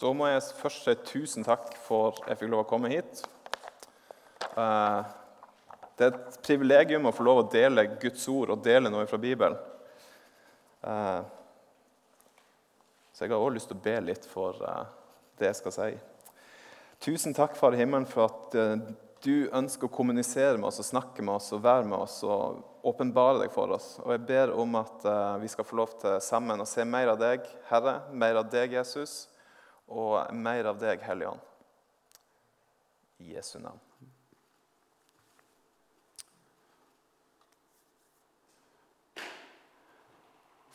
Da må jeg først si tusen takk for at jeg fikk lov å komme hit. Eh, det er et privilegium å få lov å dele Guds ord og dele noe fra Bibelen. Eh, så jeg har også lyst til å be litt for eh, det jeg skal si. Tusen takk, Far i himmelen, for at du ønsker å kommunisere med oss og snakke med oss og være med oss og åpenbare deg for oss. Og jeg ber om at vi skal få lov til sammen å se mer av deg, Herre, mer av deg, Jesus og mer av deg, Hellige Ånd. I Jesu navn.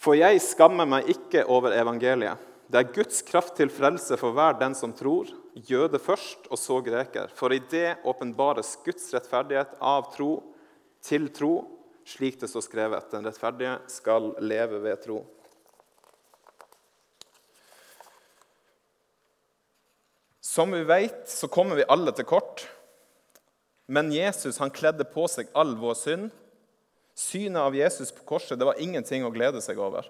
For jeg skammer meg ikke over evangeliet. Det er Guds kraft til frelse for hver den som tror, jøde først og så greker. For i det åpenbares Guds rettferdighet av tro til tro, slik det står skrevet. Den rettferdige skal leve ved tro. Som vi vet, så kommer vi alle til kort. Men Jesus han kledde på seg all vår synd. Synet av Jesus på korset det var ingenting å glede seg over.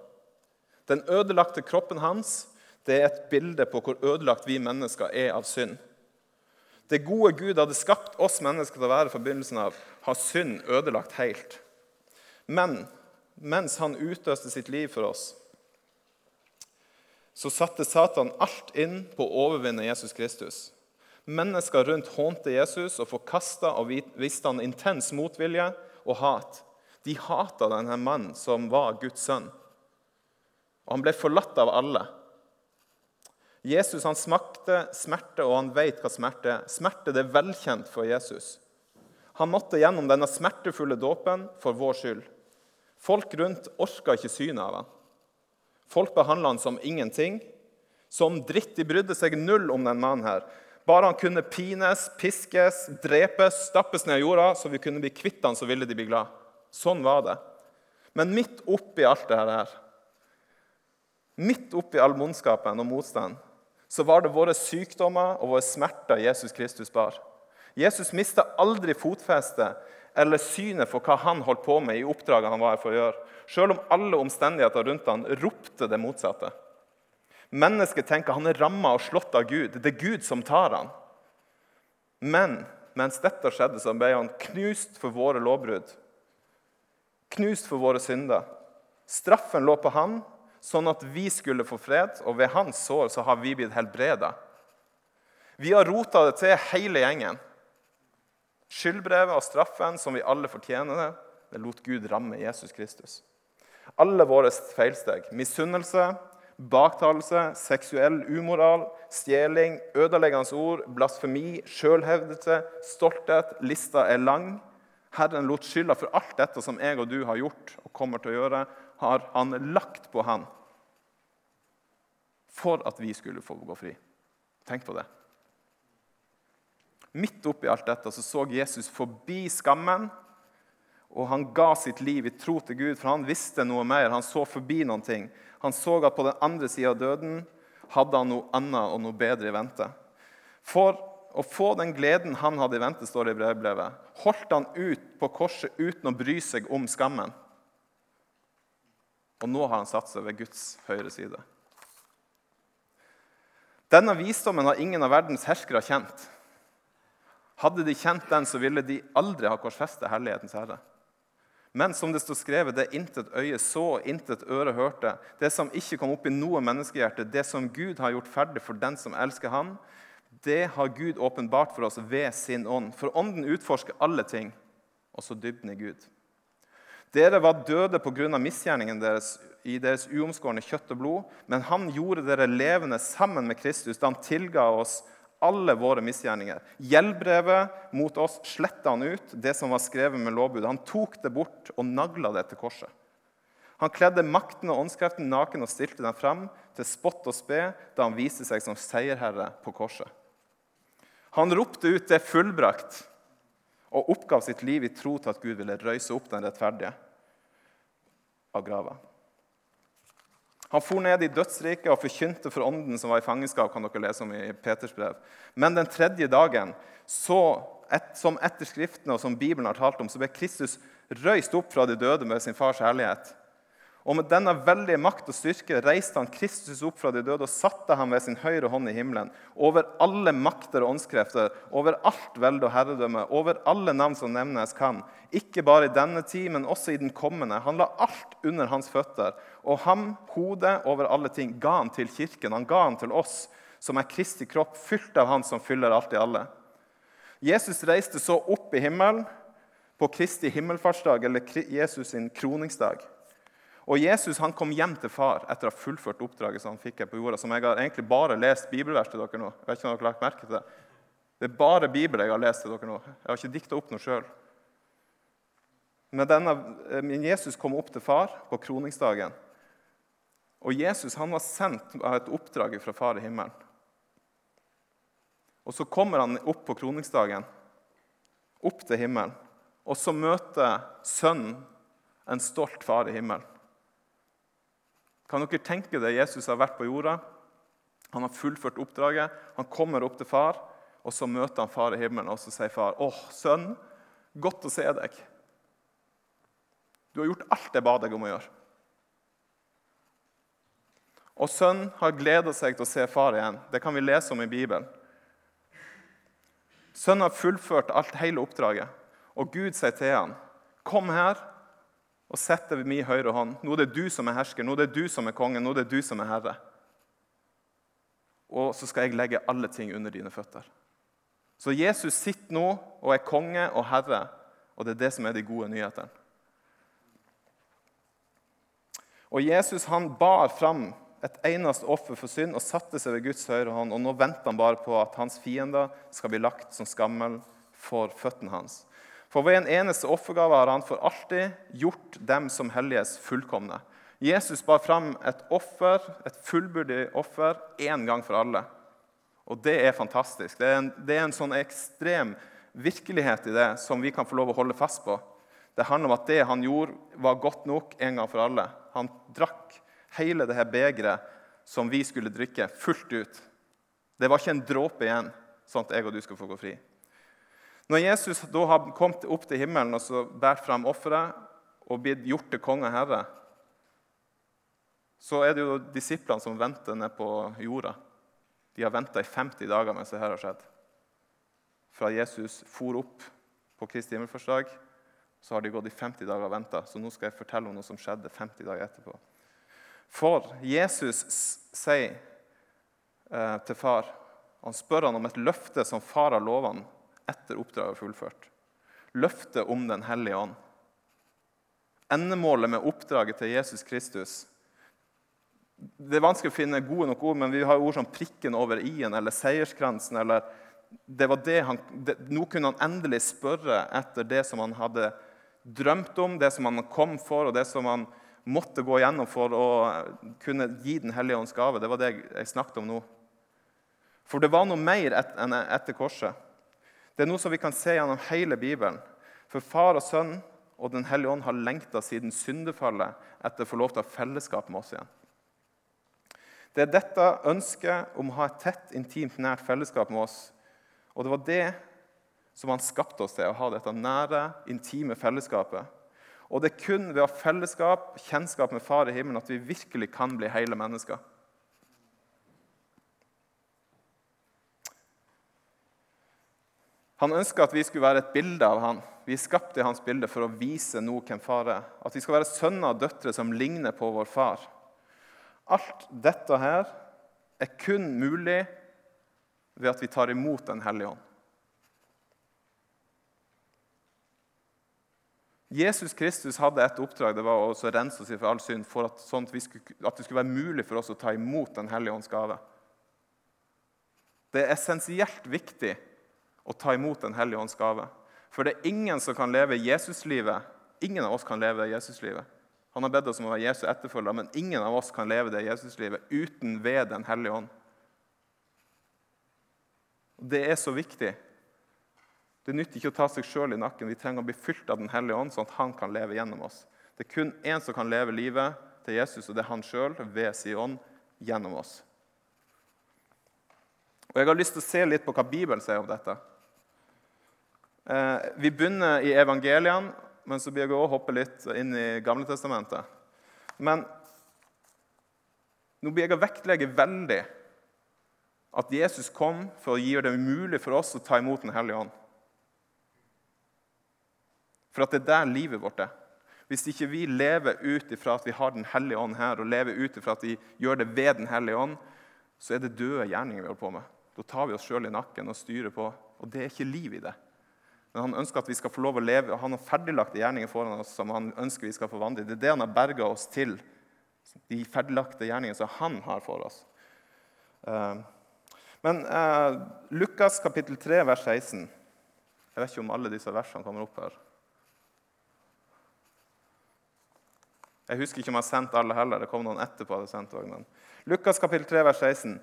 Den ødelagte kroppen hans det er et bilde på hvor ødelagt vi mennesker er av synd. Det gode Gud hadde skapt oss mennesker til å være i forbindelsen av, har synd ødelagt helt. Men mens han utøste sitt liv for oss, så satte Satan alt inn på å overvinne Jesus Kristus. Mennesker rundt hånte Jesus og forkasta og viste han intens motvilje og hat. De hata denne mannen som var Guds sønn. Og han ble forlatt av alle. Jesus han smakte smerte, og han vet hva smerte er. Smerte det er velkjent for Jesus. Han måtte gjennom denne smertefulle dåpen for vår skyld. Folk rundt orka ikke synet av ham. Folk behandla han som ingenting. Som dritt. De brydde seg null om den mannen her. Bare han kunne pines, piskes, drepes, stappes ned i jorda, så vi kunne bli kvitt han, så ville de bli glad. Sånn var det. Men midt oppi alt det her, midt oppi all mondskapen og motstand, så var det våre sykdommer og våre smerter Jesus Kristus bar. Jesus mista aldri fotfestet eller synet for hva han holdt på med i oppdraget han var her for å gjøre, selv om alle omstendigheter rundt han ropte det motsatte. Mennesket tenker han er ramma og slått av Gud. Det er Gud som tar han. Men mens dette skjedde, så ble han knust for våre lovbrudd. Knust for våre synder. Straffen lå på han, sånn at vi skulle få fred, og ved hans sår så har vi blitt helbreda. Vi har rota det til, hele gjengen. Skyldbrevet og straffen som vi alle fortjener, det lot Gud ramme Jesus Kristus. Alle våre feilsteg, misunnelse, baktalelse, seksuell umoral, stjeling, ødeleggende ord, blasfemi, sjølhevdelse, stolthet Lista er lang. Herren lot skylda for alt dette som jeg og du har gjort og kommer til å gjøre, har han lagt på han for at vi skulle få gå fri. Tenk på det. Midt oppi alt dette så, så Jesus forbi skammen, og han ga sitt liv i tro til Gud, for han visste noe mer. Han så forbi noen ting. Han så at på den andre sida av døden hadde han noe annet og noe bedre i vente. For å få den gleden han hadde i vente, står det i brevbrevet, holdt han ut på korset uten å bry seg om skammen. Og nå har han satt seg ved Guds høyre side. Denne visdommen har ingen av verdens herskere kjent. Hadde de kjent den, så ville de aldri ha korsfestet herlighetens herre. Men som det står skrevet, det intet øye så, intet øre hørte, det som ikke kom opp i noe menneskehjerte, det som Gud har gjort ferdig for den som elsker Han, det har Gud åpenbart for oss ved sin ånd. For ånden utforsker alle ting, også dybden i Gud. Dere var døde pga. misgjerningen deres i deres uomskårne kjøtt og blod, men han gjorde dere levende sammen med Kristus da han tilga oss alle våre misgjerninger. Gjeldbrevet mot oss sletta han ut, det som var skrevet med lovbud. Han tok det bort og nagla det til korset. Han kledde makten og åndskreften naken og stilte den frem til spott og spe da han viste seg som seierherre på korset. Han ropte ut 'det fullbrakt' og oppgav sitt liv i tro til at Gud ville røyse opp den rettferdige av grava. Han for ned i dødsriket og forkynte for ånden som var i fangenskap. kan dere lese om i Peters brev. Men den tredje dagen, et, som etter Skriftene og som Bibelen har talt om, så ble Kristus røyst opp fra de døde med sin fars herlighet. Og med denne veldige makt og styrke reiste han Kristus opp fra de døde og satte ham ved sin høyre hånd i himmelen, over alle makter og åndskrefter, over alt velde og herredømme, over alle navn som nevnes kan, ikke bare i denne tid, men også i den kommende. Han la alt under hans føtter, og ham, hodet over alle ting, ga han til kirken. Han ga han til oss, som er Kristi kropp, fylt av Han som fyller alt i alle. Jesus reiste så opp i himmelen på Kristi himmelfartsdag, eller Jesus sin kroningsdag. Og Jesus han kom hjem til far etter å ha fullført oppdraget som han fikk her på jorda. som Jeg har egentlig bare lest bibelvers til dere nå. Jeg vet ikke om dere har lagt merke til Det Det er bare Bibel jeg har lest til dere nå. Jeg har ikke dikta opp noe sjøl. Men Jesus kom opp til far på kroningsdagen. Og Jesus han var sendt av et oppdrag fra far i himmelen. Og Så kommer han opp på kroningsdagen, opp til himmelen. Og så møter sønnen en stolt far i himmelen. Kan dere tenke det? Jesus har vært på jorda. Han har fullført oppdraget. Han kommer opp til far, og så møter han far i himmelen. Og så sier far, 'Å, sønn, godt å se deg.' Du har gjort alt jeg ba deg om å gjøre. Og sønnen har gleda seg til å se far igjen. Det kan vi lese om i Bibelen. Sønnen har fullført alt, hele oppdraget, og Gud sier til ham, 'Kom her og setter min høyre hånd.' 'Nå er det du som er hersker, nå er det du som er konge, nå er det du som er herre.' 'Og så skal jeg legge alle ting under dine føtter.' Så Jesus sitter nå og er konge og herre, og det er det som er de gode nyhetene. Og Jesus han bar fram et eneste offer for synd og satte seg ved Guds høyre hånd. Og nå venter han bare på at hans fiender skal bli lagt som skammel for føttene hans. For ved en eneste offergave har han for alltid gjort dem som helliges, fullkomne. Jesus bar fram et offer, et fullbyrdig offer, én gang for alle. Og det er fantastisk. Det er, en, det er en sånn ekstrem virkelighet i det som vi kan få lov å holde fast på. Det handler om at det han gjorde, var godt nok en gang for alle. Han drakk hele dette begeret som vi skulle drikke, fullt ut. Det var ikke en dråpe igjen, sånn at jeg og du skal få gå fri. Når Jesus da har kommet opp til himmelen og så båret fram offeret og blitt gjort til konge og herre, så er det jo disiplene som venter ned på jorda. De har venta i 50 dager mens dette har skjedd. Fra Jesus for opp på Kristi himmelfartsdag, så har de gått i 50 dager og venta. Så nå skal jeg fortelle om noe som skjedde 50 dager etterpå. For Jesus sier eh, til far Han spør han om et løfte som far har lovet han etter oppdraget fullført. Løftet om Den hellige ånd. Endemålet med oppdraget til Jesus Kristus. Det er vanskelig å finne gode nok ord, men vi har ord som 'prikken over i-en' eller 'seierskransen'. eller det var det han, det, Nå kunne han endelig spørre etter det som han hadde drømt om, det som han kom for, og det som han måtte gå gjennom for å kunne gi Den hellige ånds gave. Det var det jeg snakket om nå. For det var noe mer enn etter korset. Det er noe som vi kan se gjennom hele Bibelen. For far og sønn og Den hellige ånd har lengta siden syndefallet etter å få lov til å ha fellesskap med oss igjen. Det er dette ønsket om å ha et tett, intimt, nært fellesskap med oss. Og det var det som han skapte oss til, å ha dette nære, intime fellesskapet. Og det er kun ved å ha fellesskap, kjennskap med Far i himmelen, at vi virkelig kan bli hele mennesker. Han ønska at vi skulle være et bilde av han. Vi er skapt i hans bilde for å vise noe hvem far er. At vi skal være sønner og døtre som ligner på vår far. Alt dette her er kun mulig ved at vi tar imot Den hellige ånd. Jesus Kristus hadde et oppdrag, det var å rense oss for all synd, for at, sånn at, skulle, at, det skulle være mulig for oss å ta imot Den hellige ånds gave. Det er essensielt viktig å ta imot Den hellige ånds gave. For det er ingen som kan leve Jesuslivet. Ingen av oss kan leve Jesuslivet. Han har bedt oss om å være Jesu etterfølger, men ingen av oss kan leve det Jesuslivet uten ved Den hellige ånd. Det er så viktig det nytter ikke å ta seg sjøl i nakken. Vi trenger å bli fylt av Den hellige ånd, sånn at han kan leve gjennom oss. Det er kun én som kan leve livet til Jesus, og det er han sjøl ved sin ånd gjennom oss. Og Jeg har lyst til å se litt på hva Bibelen sier om dette. Eh, vi begynner i evangeliene, men så blir jeg også hoppe litt inn i Gamle Testamentet. Men nå blir jeg å vektlegge veldig at Jesus kom for å gi det mulig for oss å ta imot Den hellige ånd. For at det er der livet vårt er. Hvis ikke vi lever ut ifra at vi har Den hellige ånd her, og lever ut ifra at vi gjør det ved Den hellige ånd, så er det døde gjerninger vi holder på med. Da tar vi oss sjøl i nakken og styrer på. Og det er ikke liv i det. Men han ønsker at vi skal få lov å leve, han har ferdiglagte gjerninger foran oss som han ønsker vi skal i. Det er det han har berga oss til. De ferdiglagte gjerningene som han har for oss. Eh, men eh, Lukas kapittel 3, vers 16 Jeg vet ikke om alle disse versene kommer opp her. Jeg husker ikke om jeg har sendt alle heller. Det kom noen etterpå. jeg hadde sendt også, men. Lukas kapittel 3, vers 16.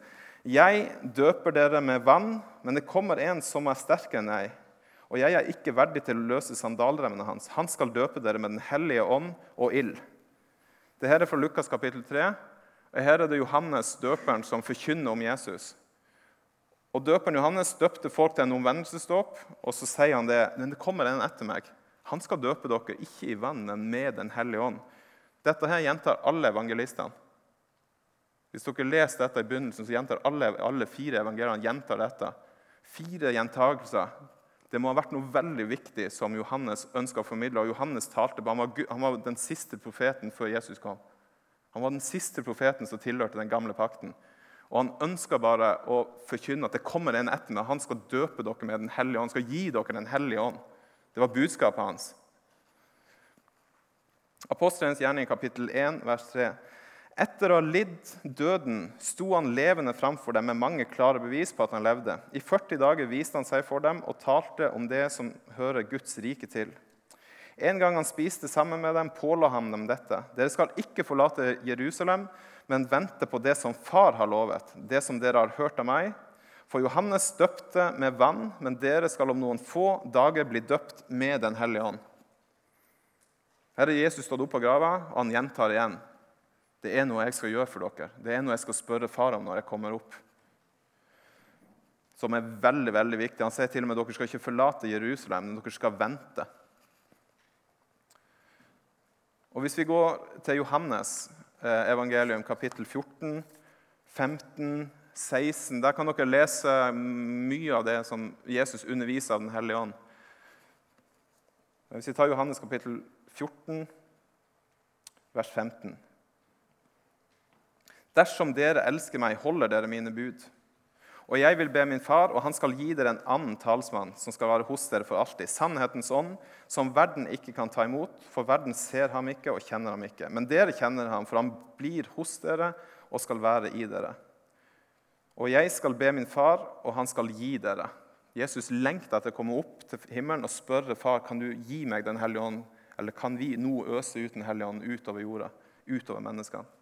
Jeg døper dere med vann, men det kommer en som er sterkere enn jeg. Og jeg er ikke verdig til å løse sandalremmene hans. Han skal døpe dere med Den hellige ånd og ild. Dette er fra Lukas kapittel 3. og Her er det Johannes, døperen, som forkynner om Jesus. Og Døperen Johannes døpte folk til en omvendelsesdåp, og så sier han det. Men det kommer en etter meg. Han skal døpe dere ikke i vann, men med Den hellige ånd. Dette her gjentar alle evangelistene. Hvis dere leser dette i begynnelsen, så gjentar alle, alle fire evangeliene gjentar dette. Fire gjentagelser. Det må ha vært noe veldig viktig som Johannes ønska å formidle. Og Johannes talte, han var, han var den siste profeten før Jesus kom. Han var den siste profeten som tilhørte den gamle pakten. Og Han ønska bare å forkynne at det kommer en etter meg. Han skal døpe dere med Den hellige ånd. Han skal gi dere Den hellige ånd. Det var budskapet hans. Apostelens gjerning, kapittel 1, vers 3. Etter å ha lidd døden sto han levende framfor dem med mange klare bevis på at han levde. I 40 dager viste han seg for dem og talte om det som hører Guds rike til. En gang han spiste sammen med dem, påla han dem dette.: Dere skal ikke forlate Jerusalem, men vente på det som Far har lovet, det som dere har hørt av meg. For Johannes døpte med vann, men dere skal om noen få dager bli døpt med Den hellige ånd. Her er Jesus stått opp av grava, og han gjentar igjen. Det er noe jeg skal gjøre for dere. Det er noe jeg skal spørre far om når jeg kommer opp. Som er veldig veldig viktig. Han sier til og med at dere skal ikke forlate Jerusalem, men dere skal vente. Og Hvis vi går til Johannes eh, evangelium, kapittel 14, 15, 16 Der kan dere lese mye av det som Jesus underviser av Den hellige ånd. Hvis vi tar Johannes kapittel 14, vers 15. Dersom dere elsker meg, holder dere mine bud. Og jeg vil be min far, og han skal gi dere en annen talsmann, som skal være hos dere for alltid. Sannhetens ånd, som verden ikke kan ta imot, for verden ser ham ikke og kjenner ham ikke. Men dere kjenner ham, for han blir hos dere og skal være i dere. Og jeg skal be min far, og han skal gi dere. Jesus lengter etter å komme opp til himmelen og spørre far, kan du gi meg Den hellige ånd eller kan vi nå øse ut Den hellige ånd utover jorda, utover menneskene?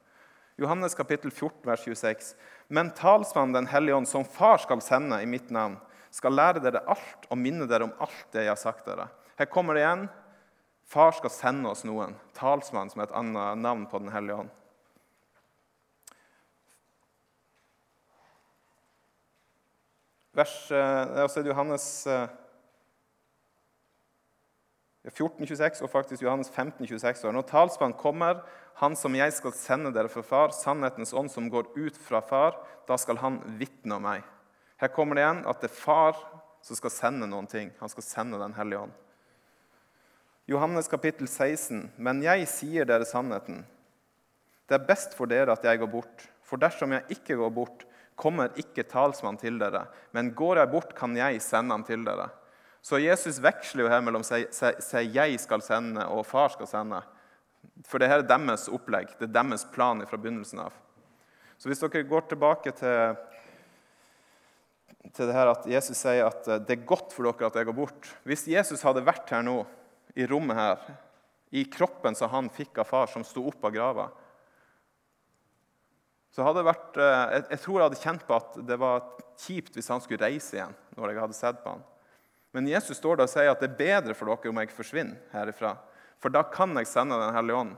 Johannes kapittel 14, vers 26. Men talsmannen Den hellige ånd, som Far skal sende i mitt navn, skal lære dere alt og minne dere om alt det jeg har sagt dere. Her kommer det igjen. Far skal sende oss noen. Talsmann, som er et annet navn på Den hellige ånd. Vers, eh, det er også Johannes 14, 26, og faktisk Johannes 15, 26 år. Når talsmannen kommer, han som jeg skal sende dere for far, sannhetens ånd som går ut fra far, da skal han vitne om meg. Her kommer det igjen at det er far som skal sende noen ting. Han skal sende Den hellige ånd. Johannes kapittel 16. Men jeg sier dere sannheten. Det er best for dere at jeg går bort. For dersom jeg ikke går bort, kommer ikke talsmannen til dere. Men går jeg bort, kan jeg sende ham til dere. Så Jesus veksler jo her mellom seg, 'jeg skal sende' og 'far skal sende'. For det her er deres opplegg, det er deres plan fra begynnelsen av. Så hvis dere går tilbake til, til det her at Jesus sier at eh, det er godt for dere at jeg går bort Hvis Jesus hadde vært her nå, i rommet her, i kroppen som han fikk av far, som sto opp av grava så hadde det vært, eh, jeg, jeg tror jeg hadde kjent på at det var kjipt hvis han skulle reise igjen. når jeg hadde sett på han. Men Jesus står der og sier at det er bedre for dere om jeg forsvinner herifra. For da kan jeg sende Den hellige ånd.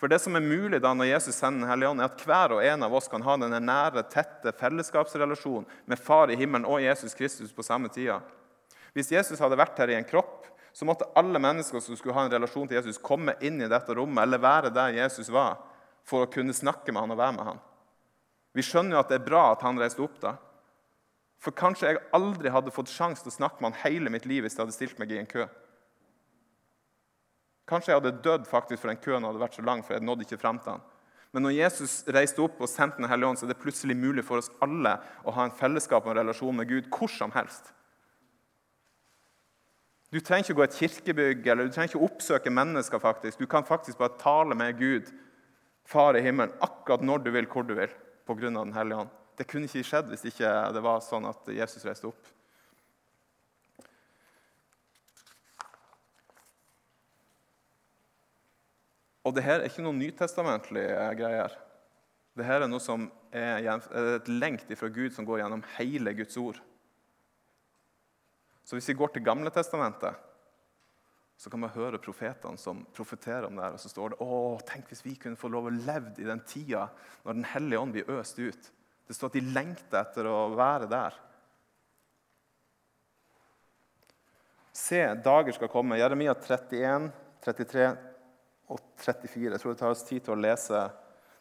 For det som er mulig da når Jesus sender Den hellige ånd, er at hver og en av oss kan ha denne nære, tette fellesskapsrelasjonen med Far i himmelen og Jesus Kristus på samme tida. Hvis Jesus hadde vært her i en kropp, så måtte alle mennesker som skulle ha en relasjon til Jesus, komme inn i dette rommet eller være der Jesus var. for å kunne snakke med han og være med han. Vi skjønner jo at det er bra at han reiste opp da. For kanskje jeg aldri hadde fått sjanse til å snakke med han hele mitt liv hvis jeg hadde stilt meg i en kø. Kanskje jeg hadde dødd faktisk for den køen hadde vært så lang, for jeg nådde ikke frem til han. Men når Jesus reiste opp og sendte Den hellige ånd, så er det plutselig mulig for oss alle å ha en fellesskap og en relasjon med Gud hvor som helst. Du trenger ikke gå et kirkebygg eller du trenger ikke oppsøke mennesker. faktisk. Du kan faktisk bare tale med Gud, Far i himmelen, akkurat når du vil, hvor du vil, pga. Den hellige ånd. Det kunne ikke skjedd hvis ikke det var sånn at Jesus reiste opp. Og det her er ikke noen nytestamentlige greier. Det her er noe som er et lengt ifra Gud som går gjennom hele Guds ord. Så hvis vi går til Gamle testamentet, så kan vi høre profetene som profeterer om det. her, Og så står det å, tenk hvis vi kunne få lov å leve i den tida når Den hellige ånd blir øst ut. Det står at de lengter etter å være der. Se, dager skal komme. Jeremia 31, 33 og 34. Jeg tror det tar oss tid til å lese.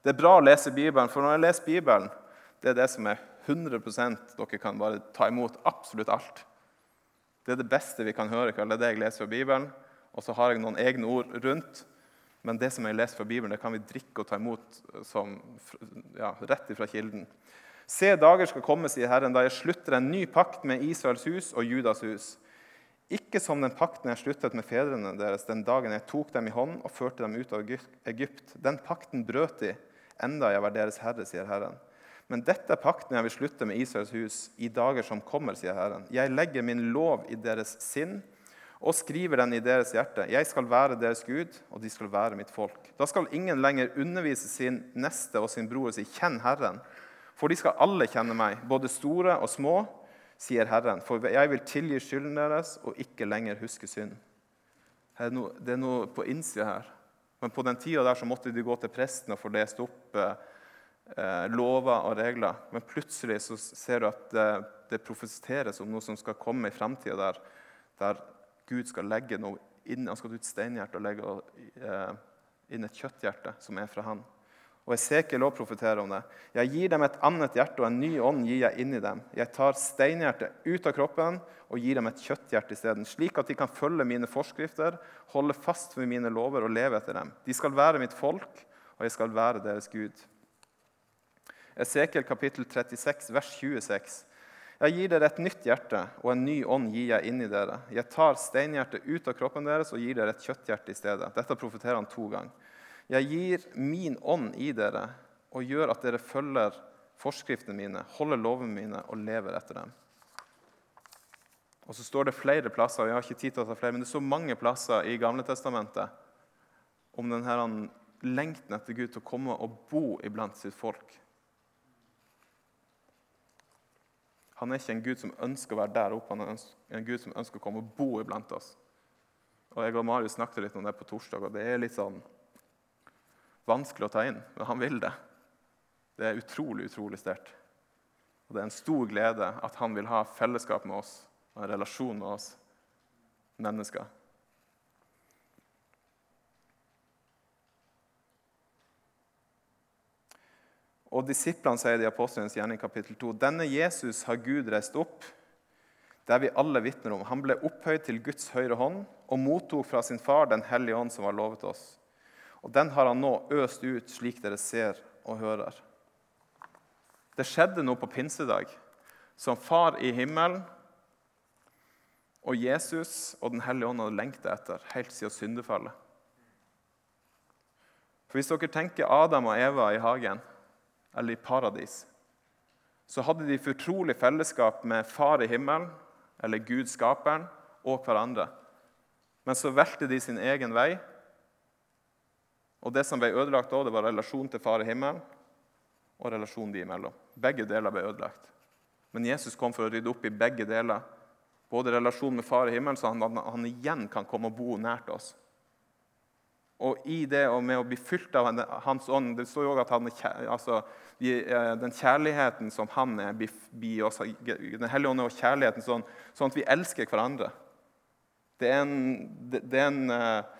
Det er bra å lese Bibelen, for når jeg leser Bibelen, det er det som er 100% Dere kan bare ta imot absolutt alt. Det er det beste vi kan høre. Det er det jeg leser fra Bibelen. Og så har jeg noen egne ord rundt. Men det som jeg leser fra Bibelen, det kan vi drikke og ta imot som, ja, rett ifra kilden. Se, dager skal komme, sier Herren, da jeg slutter en ny pakt med Israels hus og Judas hus. Ikke som den pakten jeg sluttet med fedrene deres den dagen jeg tok dem i hånd og førte dem ut av Egypt. Den pakten brøt de, enda jeg var deres herre, sier Herren. Men dette er pakten jeg vil slutte med Israels hus i dager som kommer, sier Herren. Jeg legger min lov i deres sinn og skriver den i deres hjerte. Jeg skal være deres Gud, og de skal være mitt folk. Da skal ingen lenger undervise sin neste og sin bror og si 'Kjenn Herren'. For de skal alle kjenne meg, både store og små, sier Herren, for jeg vil tilgi skylden deres og ikke lenger huske synd. Det er noe på innsida her. Men på den tida der så måtte de gå til presten og få lest opp eh, lover og regler. Men plutselig så ser du at det, det profeteres om noe som skal komme i framtida, der, der, Gud skal legge noe inn, han skal ut steinhjerte og legge eh, inn et kjøtthjerte som er fra han. Og Esekiel også profeterer om det. Jeg gir dem et annet hjerte, og en ny ånd gir jeg inn i dem. Jeg tar steinhjertet ut av kroppen og gir dem et kjøtthjerte isteden, slik at de kan følge mine forskrifter, holde fast ved mine lover og leve etter dem. De skal være mitt folk, og jeg skal være deres Gud. Esekiel kapittel 36, vers 26. Jeg gir dere et nytt hjerte, og en ny ånd gir jeg inn i dere. Jeg tar steinhjertet ut av kroppen deres og gir dere et kjøtthjerte i stedet. Dette profeterer han to ganger. Jeg gir min ånd i dere og gjør at dere følger forskriftene mine, holder lovene mine og lever etter dem. Og så står det flere plasser, og jeg har ikke tid til å ta flere, men det er så mange plasser i Gamle Testamentet om denne lengten etter Gud til å komme og bo iblant sitt folk. Han er ikke en Gud som ønsker å være der oppe, han er en Gud som ønsker å komme og bo iblant oss. Og Jeg og Marius snakket litt om det på torsdag, og det er litt sånn vanskelig å ta inn, men han vil det. Det er utrolig, utrolig sterkt. Og det er en stor glede at han vil ha fellesskap med oss og en relasjon med oss mennesker. Og Disiplene sier i Apostelens gjerning kapittel 2. Denne Jesus har Gud reist opp, der vi alle vitner om. Han ble opphøyd til Guds høyre hånd og mottok fra sin far Den hellige ånd, som var lovet oss. Og den har han nå øst ut, slik dere ser og hører. Det skjedde noe på pinsedag som Far i himmelen og Jesus og Den hellige ånd hadde lengta etter helt siden syndefallet. For Hvis dere tenker Adam og Eva i hagen, eller i paradis, så hadde de fortrolig fellesskap med Far i himmelen, eller Gud skaperen, og hverandre. Men så valgte de sin egen vei og Det som ble ødelagt da, det var relasjonen til Far i himmelen og relasjonen de imellom. Begge deler ble ødelagt. Men Jesus kom for å rydde opp i begge deler. Både relasjonen med Far i himmelen, så han, han igjen kan komme og bo nært oss. Og i det og med å bli fylt av Hans ånd Det står jo også at han, altså, eh, den kjærligheten som han er, blir oss, Den hellige ånd og kjærligheten sånn, sånn, at vi elsker hverandre. Det er en, det, er en Eh,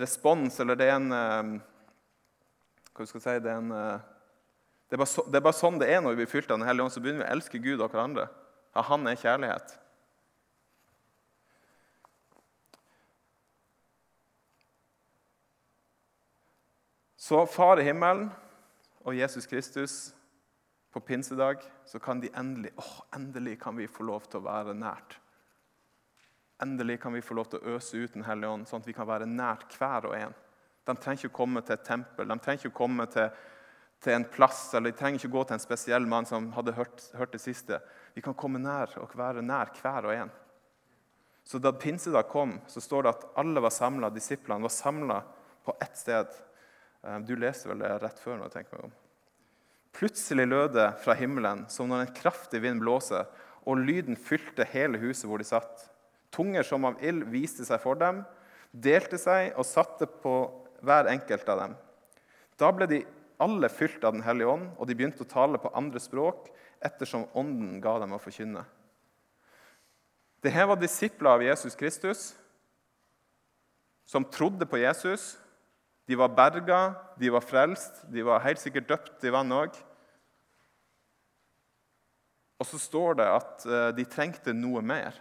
respons, eller det er en, eh, hva skal jeg si, det er, en, eh, det, er så, det er, bare sånn det er når vi blir fylt av Den hellige ånd. Så begynner vi å elske Gud og hverandre. Ja, han er kjærlighet. Så Far i himmelen og Jesus Kristus på pinsedag, så kan de endelig åh, endelig kan vi få lov til å være nært. Endelig kan vi få lov til å øse ut Den hellige ånd, sånn at vi kan være nært hver og en. De trenger ikke å komme til et tempel, de trenger ikke å komme til, til en plass, eller de trenger ikke å gå til en spesiell mann som hadde hørt, hørt det siste. Vi kan komme nær og være nær hver og en. Så Da pinsedag kom, så står det at alle var samla, disiplene var samla på ett sted. Eh, du leste vel det rett før? når jeg tenker meg om. Plutselig lød det fra himmelen som når en kraftig vind blåser, og lyden fylte hele huset hvor de satt. Tunger som av ild viste seg for dem, delte seg og satte på hver enkelt av dem. Da ble de alle fylt av Den hellige ånd, og de begynte å tale på andre språk ettersom Ånden ga dem å forkynne. Dette var disipler av Jesus Kristus som trodde på Jesus. De var berga, de var frelst, de var helt sikkert døpt i vann òg. Og så står det at eh, de trengte noe mer.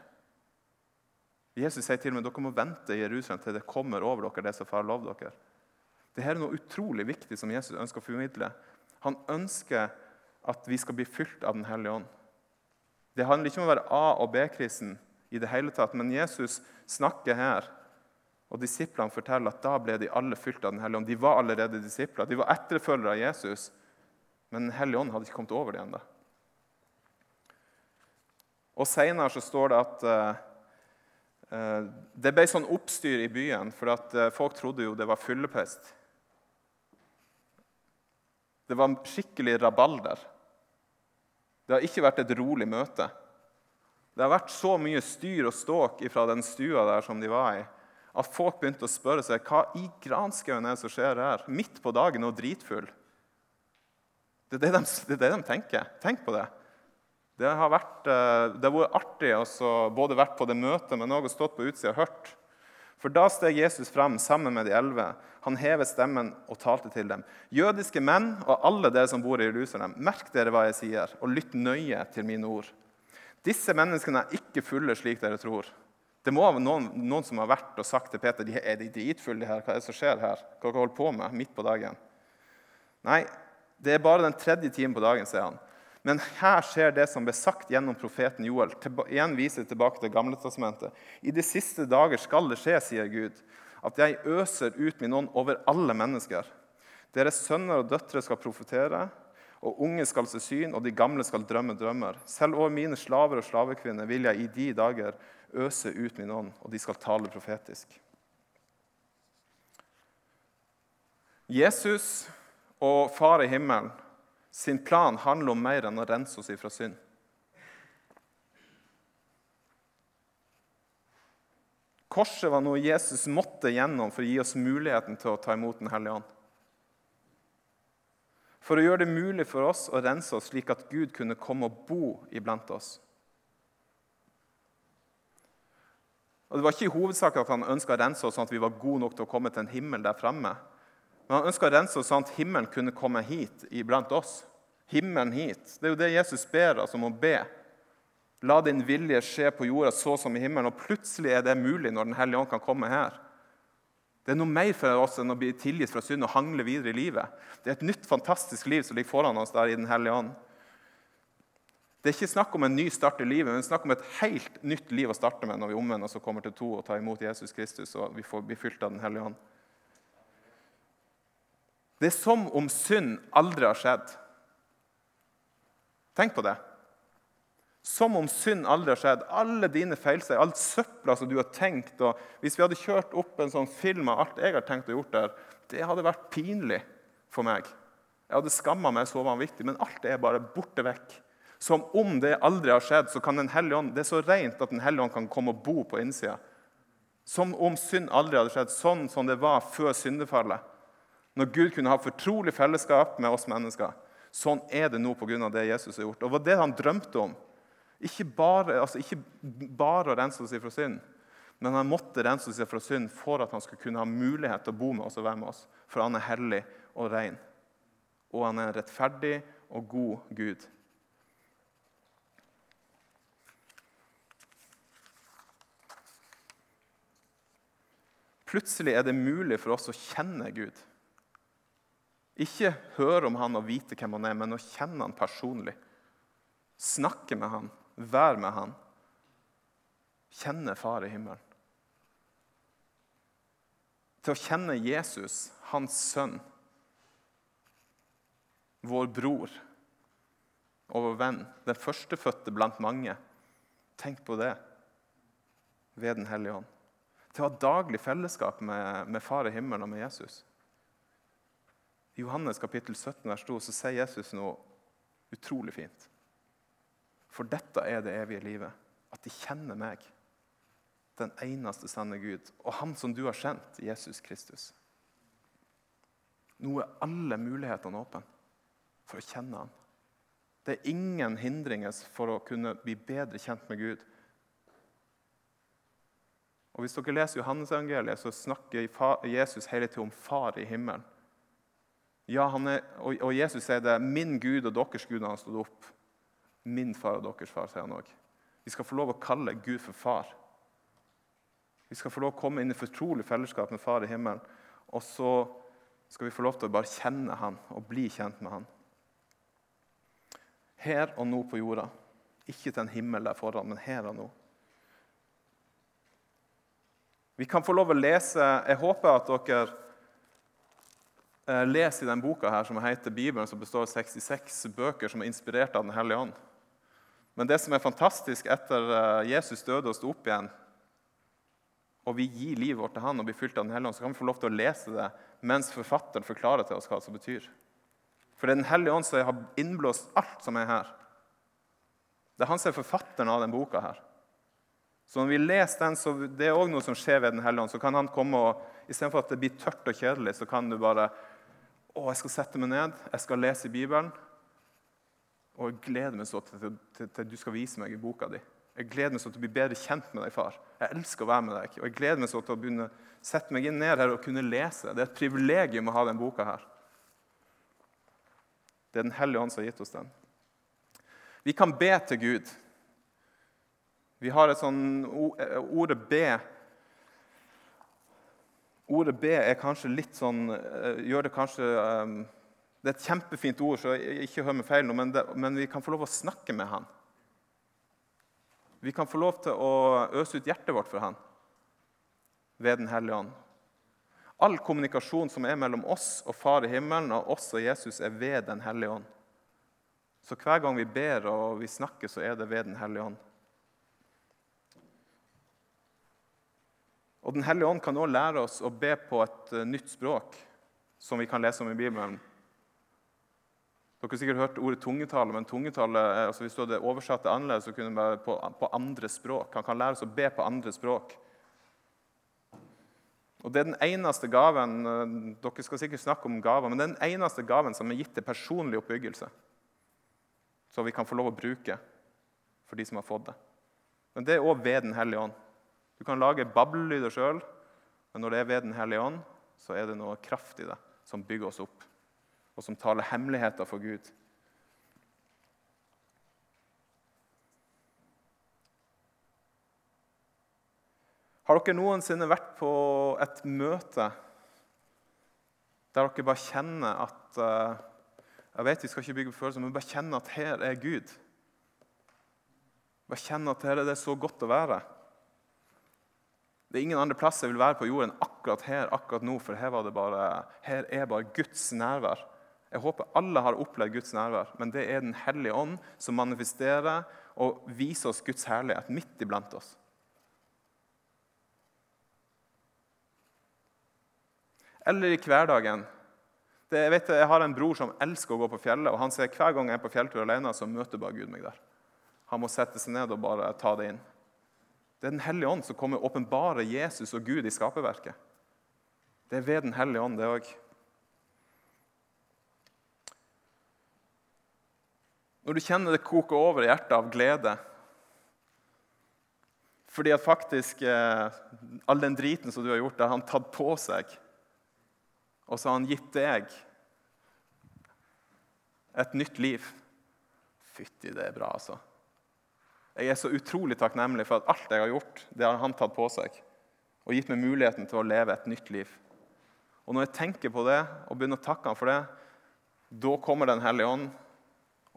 Jesus sier til og med dere må vente i Jerusalem til det kommer over dere det som far lover dere. Dette er noe utrolig viktig som Jesus ønsker å formidle. Han ønsker at vi skal bli fylt av Den hellige ånd. Det handler ikke om å være A- og B-kristen, i det hele tatt, men Jesus snakker her. Og Disiplene forteller at da ble de alle fylt av Den hellige ånd. De var allerede disipler, de var etterfølgere av Jesus, men Den hellige ånd hadde ikke kommet over dem ennå. Og Senere står det at Eh, det ble sånn oppstyr i byen, for eh, folk trodde jo det var fyllepest. Det var skikkelig rabalder. Det har ikke vært et rolig møte. Det har vært så mye styr og ståk fra den stua der som de var i, at folk begynte å spørre seg hva i granskauen er det som skjer her, midt på dagen og dritfull. Det er det de, det er det de tenker. Tenk på det. Det har vært, eh, det vært artig å både vært på det møtet, men også stått på utsida og hørt. For da steg Jesus fram sammen med de elleve. Han hevet stemmen og talte til dem. Jødiske menn og alle dere som bor i Jerusalem, merk dere hva jeg sier, og lytt nøye til mine ord. Disse menneskene er ikke fulle slik dere tror. Det må være noen, noen som har vært og sagt til Peter de er de dritfulle her. Hva er det som skjer her? Hva dere holder på med midt på dagen? Nei, det er bare den tredje timen på dagen, sier han. Men her skjer det som ble sagt gjennom profeten Joel. Igjen viser tilbake til Gamle testamentet. I de siste dager skal det skje, sier Gud, at jeg øser ut min ånd over alle mennesker. Deres sønner og døtre skal profetere, og unge skal se syn, og de gamle skal drømme drømmer. Selv over mine slaver og slavekvinner vil jeg i de dager øse ut min ånd, og de skal tale profetisk. Jesus og Far i himmelen sin plan handler om mer enn å rense oss ifra synd. Korset var noe Jesus måtte gjennom for å gi oss muligheten til å ta imot Den hellige ånd. For å gjøre det mulig for oss å rense oss slik at Gud kunne komme og bo iblant oss. Og Det var ikke i hovedsak at han ønska å rense oss sånn at vi var gode nok til å komme til en himmel der fremme. Men han ønska å rense oss sånn at himmelen kunne komme hit iblant oss. Himmelen hit. Det er jo det Jesus ber oss om å be. La din vilje skje på jorda så som i himmelen. Og plutselig er det mulig når Den hellige ånd kan komme her. Det er noe mer for oss enn å bli tilgitt fra synd og hangle videre i livet. Det er et nytt, fantastisk liv som ligger foran oss der i Den hellige ånd. Det er ikke snakk om en ny start i livet, men snakk om et helt nytt liv å starte med når vi omvender oss og kommer til to og tar imot Jesus Kristus og vi får bli fylt av Den hellige ånd. Det er som om synd aldri har skjedd. Tenk på det. Som om synd aldri har skjedd. Alle dine feilsteg, alt søpla som du har tenkt og Hvis vi hadde kjørt opp en sånn film av alt jeg har tenkt å gjort der, det hadde vært pinlig for meg. Jeg hadde skamma meg så vanvittig, men alt er bare borte vekk. Som om det aldri har skjedd, så kan Den hellige ånd, det er så rent at Den hellige ånd kan komme og bo på innsida. Som om synd aldri hadde skjedd, sånn som det var før syndefallet. Når Gud kunne ha fortrolig fellesskap med oss mennesker. Sånn er det nå pga. det Jesus har gjort. Og det var det han drømte om. Ikke bare, altså ikke bare å rense oss fra synd, men han måtte rense oss fra synd for at han skulle kunne ha mulighet til å bo med oss og være med oss. For han er hellig og ren. og han er en rettferdig og god Gud. Plutselig er det mulig for oss å kjenne Gud. Ikke høre om han og vite hvem han er, men å kjenne han personlig. Snakke med han, være med han. Kjenne Far i himmelen. Til å kjenne Jesus, hans sønn, vår bror og vår venn, den førstefødte blant mange. Tenk på det ved Den hellige ånd. Til å ha daglig fellesskap med, med Far i himmelen og med Jesus. I Johannes kapittel 17 vers 2 så sier Jesus noe utrolig fint. For dette er det evige livet, at de kjenner meg, den eneste sanne Gud, og Han som du har kjent, Jesus Kristus. Nå er alle mulighetene åpne for å kjenne Han. Det er ingen hindringer for å kunne bli bedre kjent med Gud. Og Hvis dere leser Johannes-evangeliet, så snakker Jesus hele tiden om Far i himmelen. Ja, er, og, og, Jesus sier det. 'Min Gud og deres Gud' når han stod opp. Min far og deres far, sier han òg. Vi skal få lov å kalle Gud for far. Vi skal få lov å komme inn i fortrolig fellesskap med Far i himmelen. Og så skal vi få lov til å bare kjenne Han og bli kjent med Han. Her og nå på jorda. Ikke til en himmel der foran, men her og nå. Vi kan få lov å lese Jeg håper at dere les i denne boka her, som heter Bibelen, som består av 66 bøker som er inspirert av Den hellige ånd. Men det som er fantastisk etter eh, Jesus døde og sto opp igjen, og vi gir livet vårt til han og blir fylt av Den hellige ånd, så kan vi få lov til å lese det mens forfatteren forklarer til oss hva det betyr. For det er Den hellige ånd som har innblåst alt som er her. Det er han som er forfatteren av denne boka. her. Så når vi leser den, så det er også noe som skjer ved Den hellige ånd. Så kan han komme og, Istedenfor at det blir tørt og kjedelig, så kan du bare å, jeg skal sette meg ned, jeg skal lese i Bibelen. Og jeg gleder meg så til, til, til, du skal vise meg i boka di. Jeg gleder meg så til å bli bedre kjent med deg, far. Jeg elsker å være med deg. Og jeg gleder meg så til å begynne sette meg inn ned her og kunne lese. Det er et privilegium å ha den boka her. Det er Den hellige ånd som har gitt oss den. Vi kan be til Gud. Vi har et sånn Ordet 'be' Ordet 'be' er kanskje litt sånn eh, gjør Det kanskje um, Det er et kjempefint ord, så ikke hør meg feil nå, men, det, men, vi kan få lov å snakke med han. Vi kan få lov til å øse ut hjertet vårt for han ved Den hellige ånd. All kommunikasjon som er mellom oss og Far i himmelen og oss og Jesus, er ved Den hellige ånd. Så hver gang vi ber og vi snakker, så er det ved Den hellige ånd. Og Den hellige ånd kan også lære oss å be på et uh, nytt språk, som vi kan lese om i Bibelen. Dere har sikkert hørt ordet tungetale, men tungetale, altså hvis du hadde oversatt det annerledes, så kunne det være på, på, andre språk. Han kan lære oss å be på andre språk. Og Det er den eneste gaven uh, dere skal sikkert snakke om gaver, men det er den eneste gaven som er gitt til personlig oppbyggelse. Så vi kan få lov å bruke for de som har fått det. Men det er òg ved Den hellige ånd. Du kan lage bablelyder sjøl, men når det er ved Den hellige ånd, så er det noe kraft i det som bygger oss opp, og som taler hemmeligheter for Gud. Har dere noensinne vært på et møte der dere bare kjenner at uh, Jeg vet vi skal ikke bygge på følelser, men bare kjenner at her er Gud. Bare kjenner at her er det så godt å være. Det er ingen andre plass jeg vil være på jorden akkurat her akkurat nå, for her, bare, her, er bare Guds nærvær. Jeg håper alle har opplevd Guds nærvær, men det er Den hellige ånd som manifesterer og viser oss Guds herlighet midt iblant oss. Eller i hverdagen. Det, jeg, vet, jeg har en bror som elsker å gå på fjellet, og han sier hver gang jeg er på fjelltur alene, så møter bare Gud meg der. Han må sette seg ned og bare ta det inn. Det er Den hellige ånd som kommer og åpenbarer Jesus og Gud i skaperverket. Det er ved Den hellige ånd, det òg. Når du kjenner det koker over i hjertet av glede fordi at faktisk eh, all den driten som du har gjort, har han tatt på seg. Og så har han gitt deg et nytt liv. Fytti, det er bra, altså. Jeg er så utrolig takknemlig for at alt jeg har gjort, det har han tatt på seg. Og gitt meg muligheten til å leve et nytt liv. Og når jeg tenker på det og begynner å takke han for det, da kommer Den hellige ånd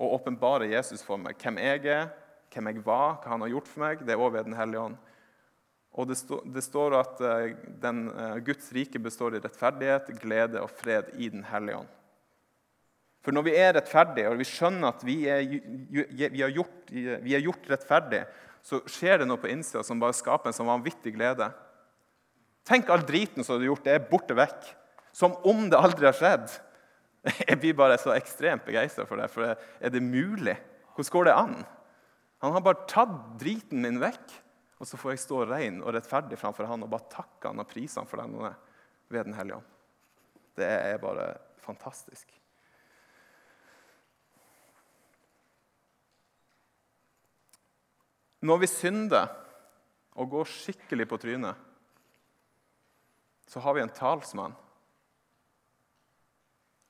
og åpenbarer Jesus for meg. Hvem jeg er, hvem jeg var, hva han har gjort for meg. Det er også ved Den hellige ånd. Og det, stå, det står at uh, den, uh, Guds rike består i rettferdighet, glede og fred i Den hellige ånd. For når vi er rettferdige og vi skjønner at vi er, vi er, gjort, vi er gjort rettferdige, så skjer det noe på innsida som bare skaper en sånn vanvittig glede. Tenk all driten som du har gjort, det er borte vekk. Som om det aldri har skjedd. Jeg blir bare så ekstremt begeistra for det. For er det mulig? Hvordan går det an? Han har bare tatt driten min vekk, og så får jeg stå rein og rettferdig framfor han og bare takke han og prise han for den ved Den hellige ånd. Det er bare fantastisk. Når vi synder og går skikkelig på trynet, så har vi en talsmann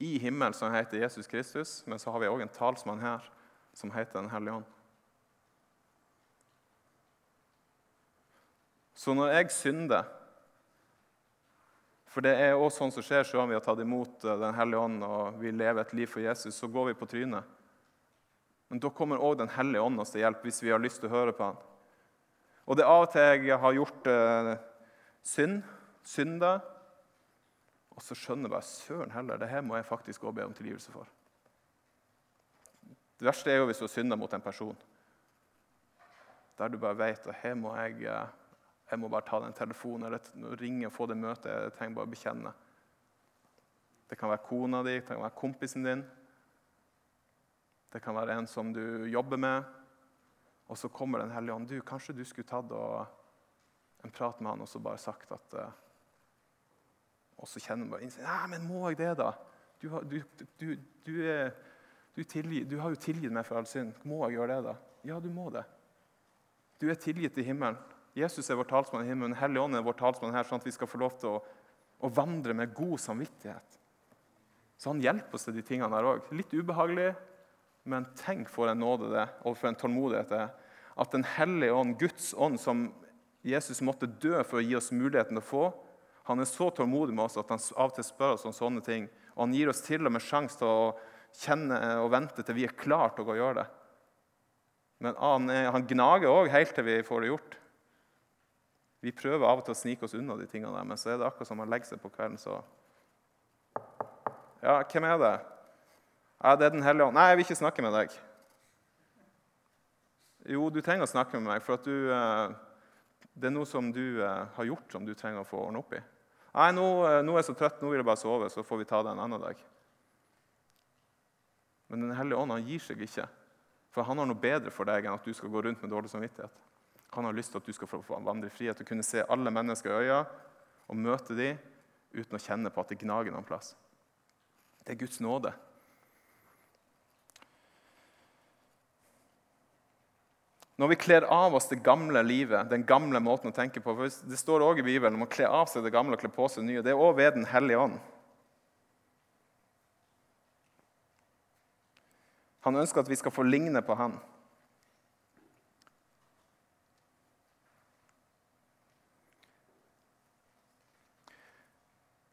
i himmelen som heter Jesus Kristus, men så har vi òg en talsmann her som heter Den hellige ånd. Så når jeg synder For det er også sånn som skjer selv om vi har tatt imot eh, Den hellige ånd og vi lever et liv for Jesus, så går vi på trynet. Men da kommer òg Den hellige ånd oss til hjelp hvis vi har lyst til å høre på han. Og det er av og til jeg har gjort eh, synd, synder, og så skjønner jeg bare søren heller, det her må jeg faktisk også be om tilgivelse for. Det verste er jo hvis du synder mot en person. Der du bare vet at her må jeg, uh, jeg må bare ta den telefonen eller ringe og få det møtet. Jeg trenger bare å bekjenne. Det kan være kona di, det kan være kompisen din. Det kan være en som du jobber med. Og så kommer Den hellige ånd. Du, kanskje du skulle tatt en prat med han og så bare sagt at uh, Og så kjenner man bare Nei, men må jeg det, da? Du, du, du, du er, tilgi, du, har jo tilgitt meg for all synd. Må jeg gjøre det, da? Ja, du må det. Du er tilgitt i himmelen. Jesus er vår talsmann i himmelen. Hellig ånd er vår talsmann her, sånn at vi skal få lov til å, å vandre med god samvittighet. Så han hjelper oss til de tingene der òg. Litt ubehagelig, men tenk for en nåde det og for en tålmodighet det er. At Den hellige ånd, Guds ånd, som Jesus måtte dø for å gi oss muligheten til å få, han er så tålmodig med oss at han av og til spør oss om sånne ting. Og han gir oss til og med sjanse til å kjenne og vente til vi er klare til å gjøre det. Men han, han gnager òg helt til vi får det gjort. Vi prøver av og til å snike oss unna de tingene der, men så er det akkurat som han legger seg på kvelden, så Ja, hvem er det? Ja, det er Den hellige ånd. Nei, jeg vil ikke snakke med deg. Jo, du trenger å snakke med meg, for at du, eh, det er noe som du eh, har gjort, som du trenger å få ordne opp i. Nei, nå, eh, nå, er jeg så trøtt, nå vil jeg bare sove, så får vi ta det en annen dag. Men Den hellige ånd han gir seg ikke, for han har noe bedre for deg enn at du skal gå rundt med dårlig samvittighet. Han har lyst til at du skal få vandre i frihet og kunne se alle mennesker i øya og møte dem uten å kjenne på at det gnager noen plass. Det er Guds nåde. Når vi kler av oss det gamle livet, den gamle måten å tenke på for Det står også i Bibelen om å kle av seg det gamle og kle på seg det nye. Det er òg ved Den hellige ånd. Han ønsker at vi skal få ligne på han.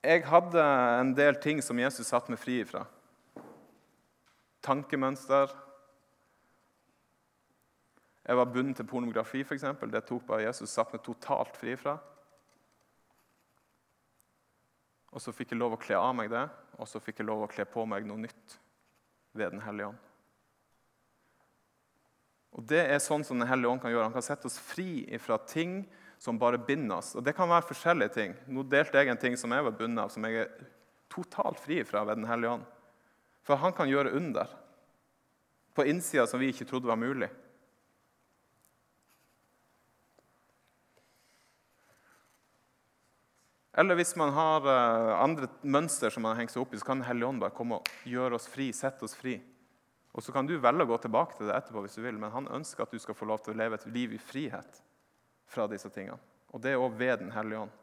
Jeg hadde en del ting som Jesus satte meg fri ifra. Tankemønster, jeg var bundet til pornografi, f.eks. Det tok bare Jesus satt meg totalt fri fra. Og så fikk jeg lov å kle av meg det, og så fikk jeg lov å kle på meg noe nytt ved Den hellige ånd. Og Det er sånn som Den hellige ånd kan gjøre. Han kan sette oss fri fra ting som bare binder oss. Og Det kan være forskjellige ting. Nå delte jeg en ting som jeg var bundet av, som jeg er totalt fri fra ved Den hellige ånd. For han kan gjøre under på innsida som vi ikke trodde var mulig. Eller hvis man har uh, andre mønster som man har hengt seg opp i, så kan Den ånd bare komme og gjøre oss fri, sette oss fri. Og Så kan du velge å gå tilbake til det etterpå, hvis du vil, men han ønsker at du skal få lov til å leve et liv i frihet fra disse tingene. Og det er òg ved Den hellige ånd.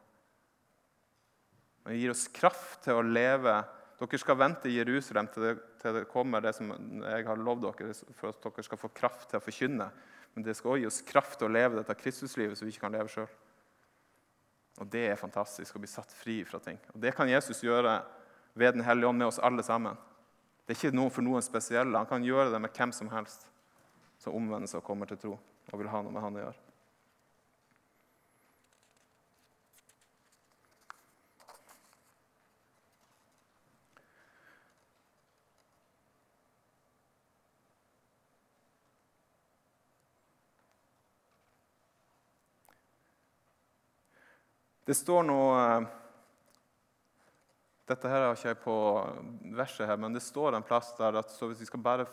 Han gir oss kraft til å leve Dere skal vente i Jerusalem til det, til det kommer det som jeg har lovd dere, for at dere skal få kraft til å forkynne. Men det skal også gi oss kraft til å leve dette Kristuslivet som vi ikke kan leve sjøl. Og det er fantastisk å bli satt fri fra ting. Og Det kan Jesus gjøre ved Den hellige ånd med oss alle sammen. Det er ikke noe for noen spesielle. Han kan gjøre det med hvem som helst som omvender seg og kommer til tro og vil ha noe med han å gjøre. Det står noe Dette her har ikke jeg på verset, her, men det står en plass der at hvis vi skal, bare,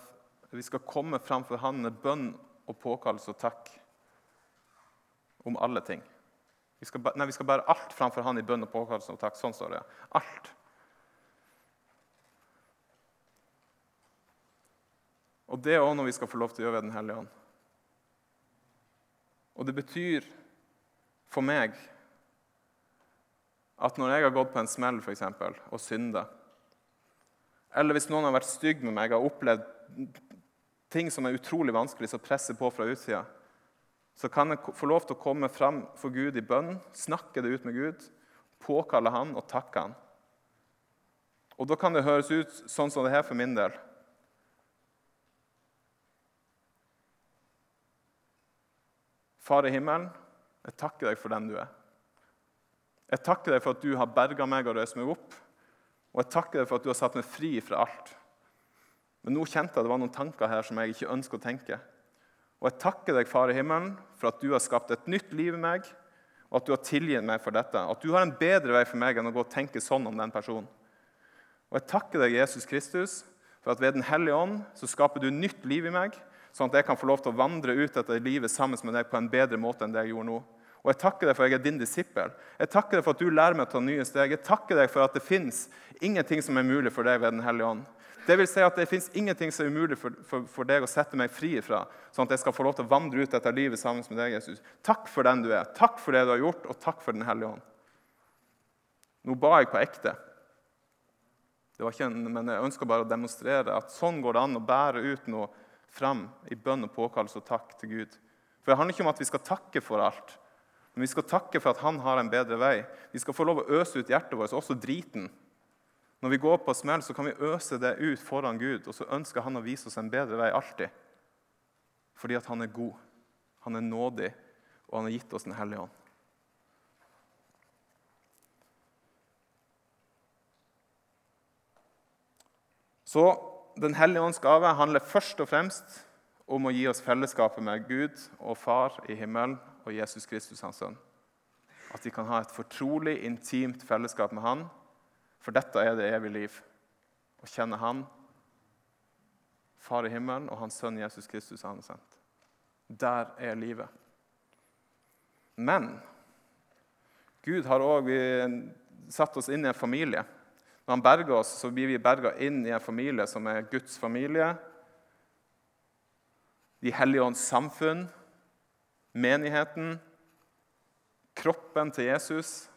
vi skal komme framfor Han med bønn og påkallelse og takk om alle ting. Vi skal, nei, vi skal bære alt framfor Han i bønn og påkallelse og takk. Sånn står det. Alt. Og det er òg noe vi skal få lov til å gjøre ved Den hellige ånd. Og det betyr for meg at når jeg har gått på en smell for eksempel, og synda, eller hvis noen har vært stygg med meg og opplevd ting som er utrolig vanskelig, som presser på fra utsida, så kan jeg få lov til å komme fram for Gud i bønn, snakke det ut med Gud, påkalle Han og takke Han. Og Da kan det høres ut sånn som det her for min del. Far i himmelen, jeg takker deg for den du er. Jeg takker deg for at du har berga meg og røst meg opp. Og jeg takker deg for at du har satt meg fri fra alt. Men nå kjente jeg at det var noen tanker her som jeg ikke ønsker å tenke. Og jeg takker deg, Far i himmelen, for at du har skapt et nytt liv i meg, og at du har tilgitt meg for dette. At du har en bedre vei for meg enn å gå og tenke sånn om den personen. Og jeg takker deg, Jesus Kristus, for at ved Den hellige ånd så skaper du nytt liv i meg, sånn at jeg kan få lov til å vandre ut etter livet sammen med deg på en bedre måte enn det jeg gjorde nå. Og jeg takker deg for at jeg er din disippel. Jeg takker deg for at du lærer meg å ta nye steg. Jeg takker deg for at det fins ingenting som er mulig for deg ved Den hellige ånd. Det vil si at det fins ingenting som er umulig for, for, for, deg å sette meg fri fra, sånn at jeg skal få lov til å vandre ut etter livet sammen med deg, Jesus. Takk for den du er. Takk for det du har gjort, og takk for Den hellige ånd. Nå ba jeg på ekte. Det var ikke en, men jeg ønska bare å demonstrere at sånn går det an å bære ut noe fram i bønn og påkallelse og takk til Gud. For Det handler ikke om at vi skal takke for alt, men vi skal takke for at han har en bedre vei. Vi skal få lov å øse ut hjertet vårt, også driten. Når vi går på smell, så kan vi øse det ut foran Gud, og så ønsker han å vise oss en bedre vei alltid. Fordi at han er god, han er nådig, og han har gitt oss Den hellige ånd. Så Den hellige ånds gave handler først og fremst om å gi oss fellesskapet med Gud og Far i himmelen og Jesus Kristus, hans sønn. At vi kan ha et fortrolig, intimt fellesskap med Han. For dette er det evige liv. Å kjenne Han, Far i himmelen, og Hans sønn Jesus Kristus, han har sendt. Der er livet. Men Gud har òg satt oss inn i en familie. Når han berger oss, så blir vi berga inn i en familie som er Guds familie. De hellige ånds samfunn menigheten, kroppen til Jesus.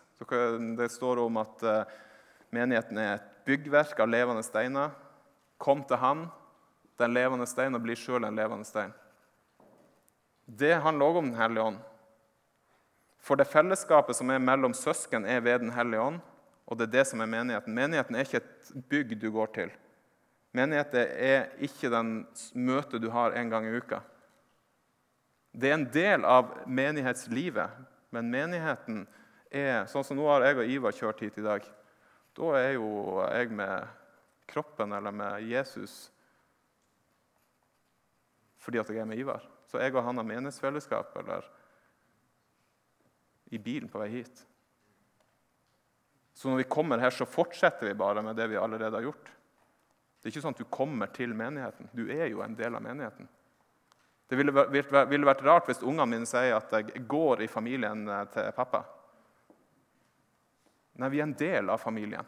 Det står om at eh, menigheten er et byggverk av levende steiner. Kom til Han, den levende stein, og bli sjøl en levende stein. Det handler òg om Den hellige ånd. For det fellesskapet som er mellom søsken, er ved Den hellige ånd. Og det er det som er menigheten. Menigheten er ikke et bygg du går til. Menigheten er ikke den møtet du har en gang i uka. Det er en del av menighetslivet, men menigheten er sånn som nå har jeg og Ivar kjørt hit i dag. Da er jo jeg med kroppen eller med Jesus fordi at jeg er med Ivar. Så jeg og han har menighetsfellesskap eller i bilen på vei hit. Så når vi kommer her, så fortsetter vi bare med det vi allerede har gjort. Det er ikke sånn at du kommer til menigheten. Du er jo en del av menigheten. Det ville, vært rart hvis ungene mine sier at jeg går i familien eh, til pappa. Nei, vi er en del av familien.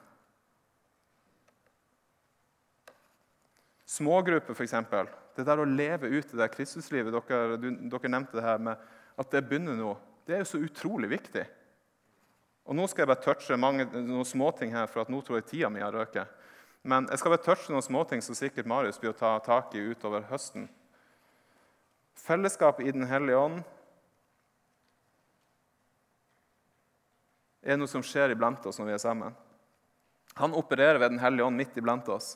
Smågrupper, f.eks. Det der å leve ut det Kristuslivet dere, dere nevnte det her med at det begynner nå. Det er jo så utrolig viktig. Og Nå skal jeg bare touche mange, noen småting her, for at nå tror jeg tida mi har røket. Men jeg skal bare touche noen småting som sikkert Marius blir å ta tak i utover høsten. Fellesskapet i Den hellige ånd er noe som skjer iblant oss når vi er sammen. Han opererer ved Den hellige ånd midt iblant oss.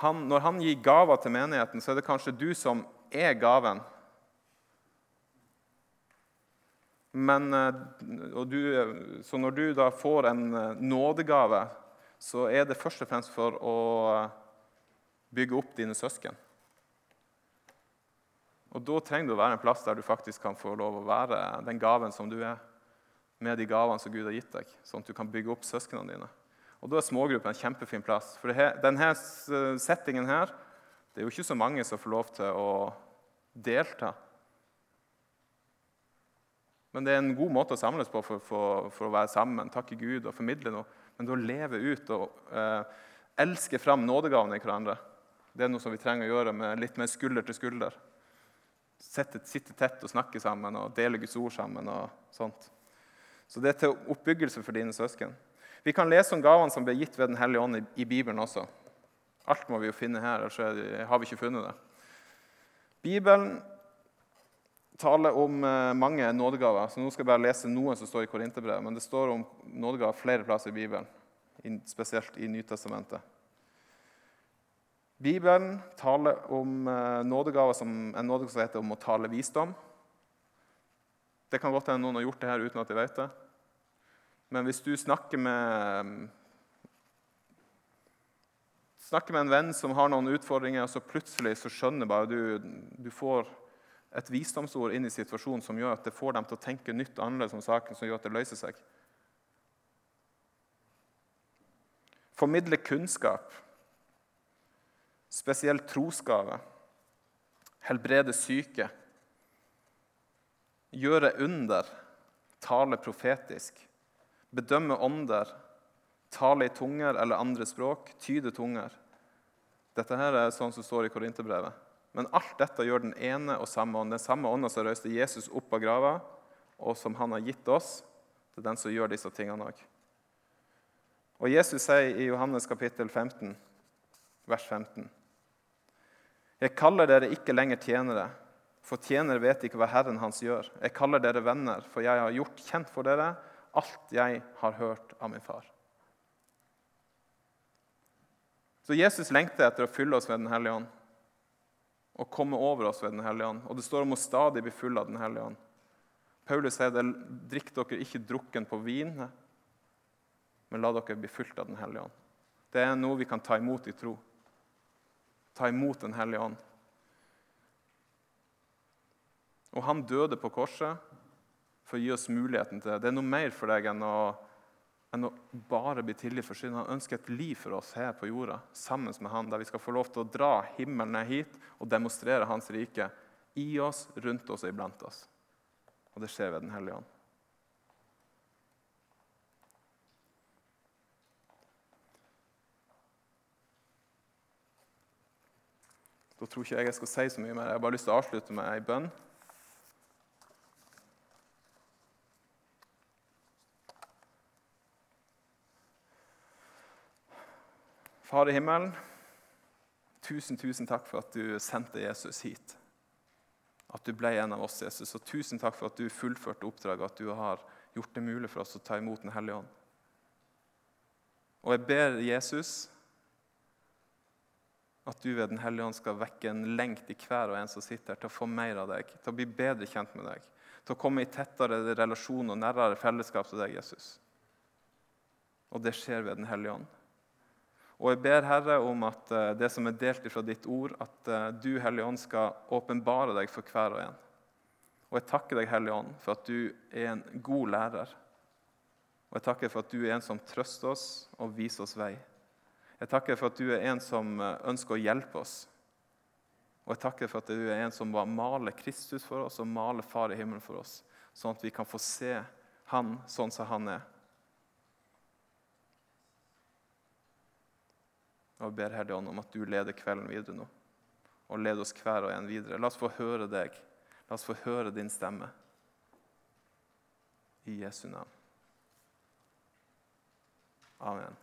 Han, når han gir gaver til menigheten, så er det kanskje du som er gaven. Men, eh, du, så når du da får en eh, nådegave, så er det først og fremst for å eh, bygge opp dine søsken. Og Da trenger du å være en plass der du faktisk kan få lov å være den gaven som du er, med de gavene som Gud har gitt deg, sånn at du kan bygge opp søsknene dine. Og Da er smågruppe en kjempefin plass. For denne settingen her, det er jo ikke så mange som får lov til å delta. Men det er en god måte å samles på for, for, for å være sammen, takke Gud og formidle noe. Men å leve ut og eh, elske fram nådegavene i hverandre, det er noe som vi trenger å gjøre med litt mer skulder til skulder. Sitte, sitte tett og snakke sammen og dele Guds ord sammen. og sånt. Så det er til oppbyggelse for dine søsken. Vi kan lese om gavene som ble gitt ved Den hellige ånd i, i Bibelen også. Alt må vi jo finne her, ellers har vi ikke funnet det. Bibelen taler om eh, mange nådegaver. så Nå skal jeg bare lese noen som står i Korinterbrevet. Men det står om nådegaver flere plasser i Bibelen, spesielt i Nytestamentet. Bibelen taler om eh, nådegaver som en nådegave som heter om å tale visdom. Det kan godt hende noen har gjort det her uten at de vet det. Men hvis du snakker med snakker med en venn som har noen utfordringer, og så plutselig så skjønner bare du du får et visdomsord inn i situasjonen som gjør at det får dem til å tenke nytt og annerledes om saken, som gjør at det løser seg. Formidle kunnskap, spesielt trosgave. Helbrede syke. Gjøre under. Tale profetisk. Bedømme ånder. Tale i tunger eller andre språk. Tyde tunger. Dette her er sånn som står i Korinterbrevet. Men alt dette gjør den ene og samme ånd. Den samme ånda som røyste Jesus opp av grava, og som han har gitt oss, det er den som gjør disse tingene òg. Og Jesus sier i Johannes kapittel 15, vers 15.: Jeg kaller dere ikke lenger tjenere, for tjenere vet ikke hva Herren hans gjør. Jeg kaller dere venner, for jeg har gjort kjent for dere alt jeg har hørt av min far. Så Jesus lengter etter å fylle oss ved Den hellige ånd og komme over oss ved Den hellige ånd. Og det står om å stadig bli full av Den hellige ånd. Paulus sier det, drikk dere ikke drukken på vin, men la dere bli fylt av Den hellige ånd. Det er noe vi kan ta imot i tro. Ta imot Den hellige ånd. Og han døde på korset for å gi oss muligheten til det. Det er noe mer for deg enn å enn å bare bli tilgitt for synd. Han ønsker et liv for oss her på jorda sammen med han, der vi skal få lov til å dra himmelen ned hit og demonstrere Hans rike i oss, rundt oss og iblant oss. Og det skjer ved Den hellige ånd. Da tror ikke jeg jeg skal si så mye mer. Jeg har bare lyst til å avslutte med ei bønn. Far i himmelen, tusen, tusen takk for at du sendte Jesus hit. At du ble en av oss, Jesus. Og tusen takk for at du fullførte oppdraget, at du har gjort det mulig for oss å ta imot Den hellige ånd. Og jeg ber Jesus at du ved Den hellige ånd skal vekke en lengt i hver og en som sitter her, til å få mer av deg, til å bli bedre kjent med deg, til å komme i tettere relasjon og nærere fellesskap til deg, Jesus. Og det skjer ved Den hellige ånd. Og jeg ber Herre om at eh, det som er delt fra ditt ord, at eh, du, Hellige Ånd, skal åpenbare deg for hver og en. Og jeg takker deg, Hellige Ånd, for at du er en god lærer. Og jeg takker for at du er en som trøster oss og viser oss vei. Jeg takker for at du er en som eh, ønsker å hjelpe oss. Og jeg takker for at du er en som maler Kristus for oss og maler Far i himmelen for oss, sånn at vi kan få se Han sånn som Han er. Og jeg ber Herre om at du leder kvelden videre nå. Og leder oss hver og en videre. La oss få høre deg. La oss få høre din stemme. I Jesu navn. Amen.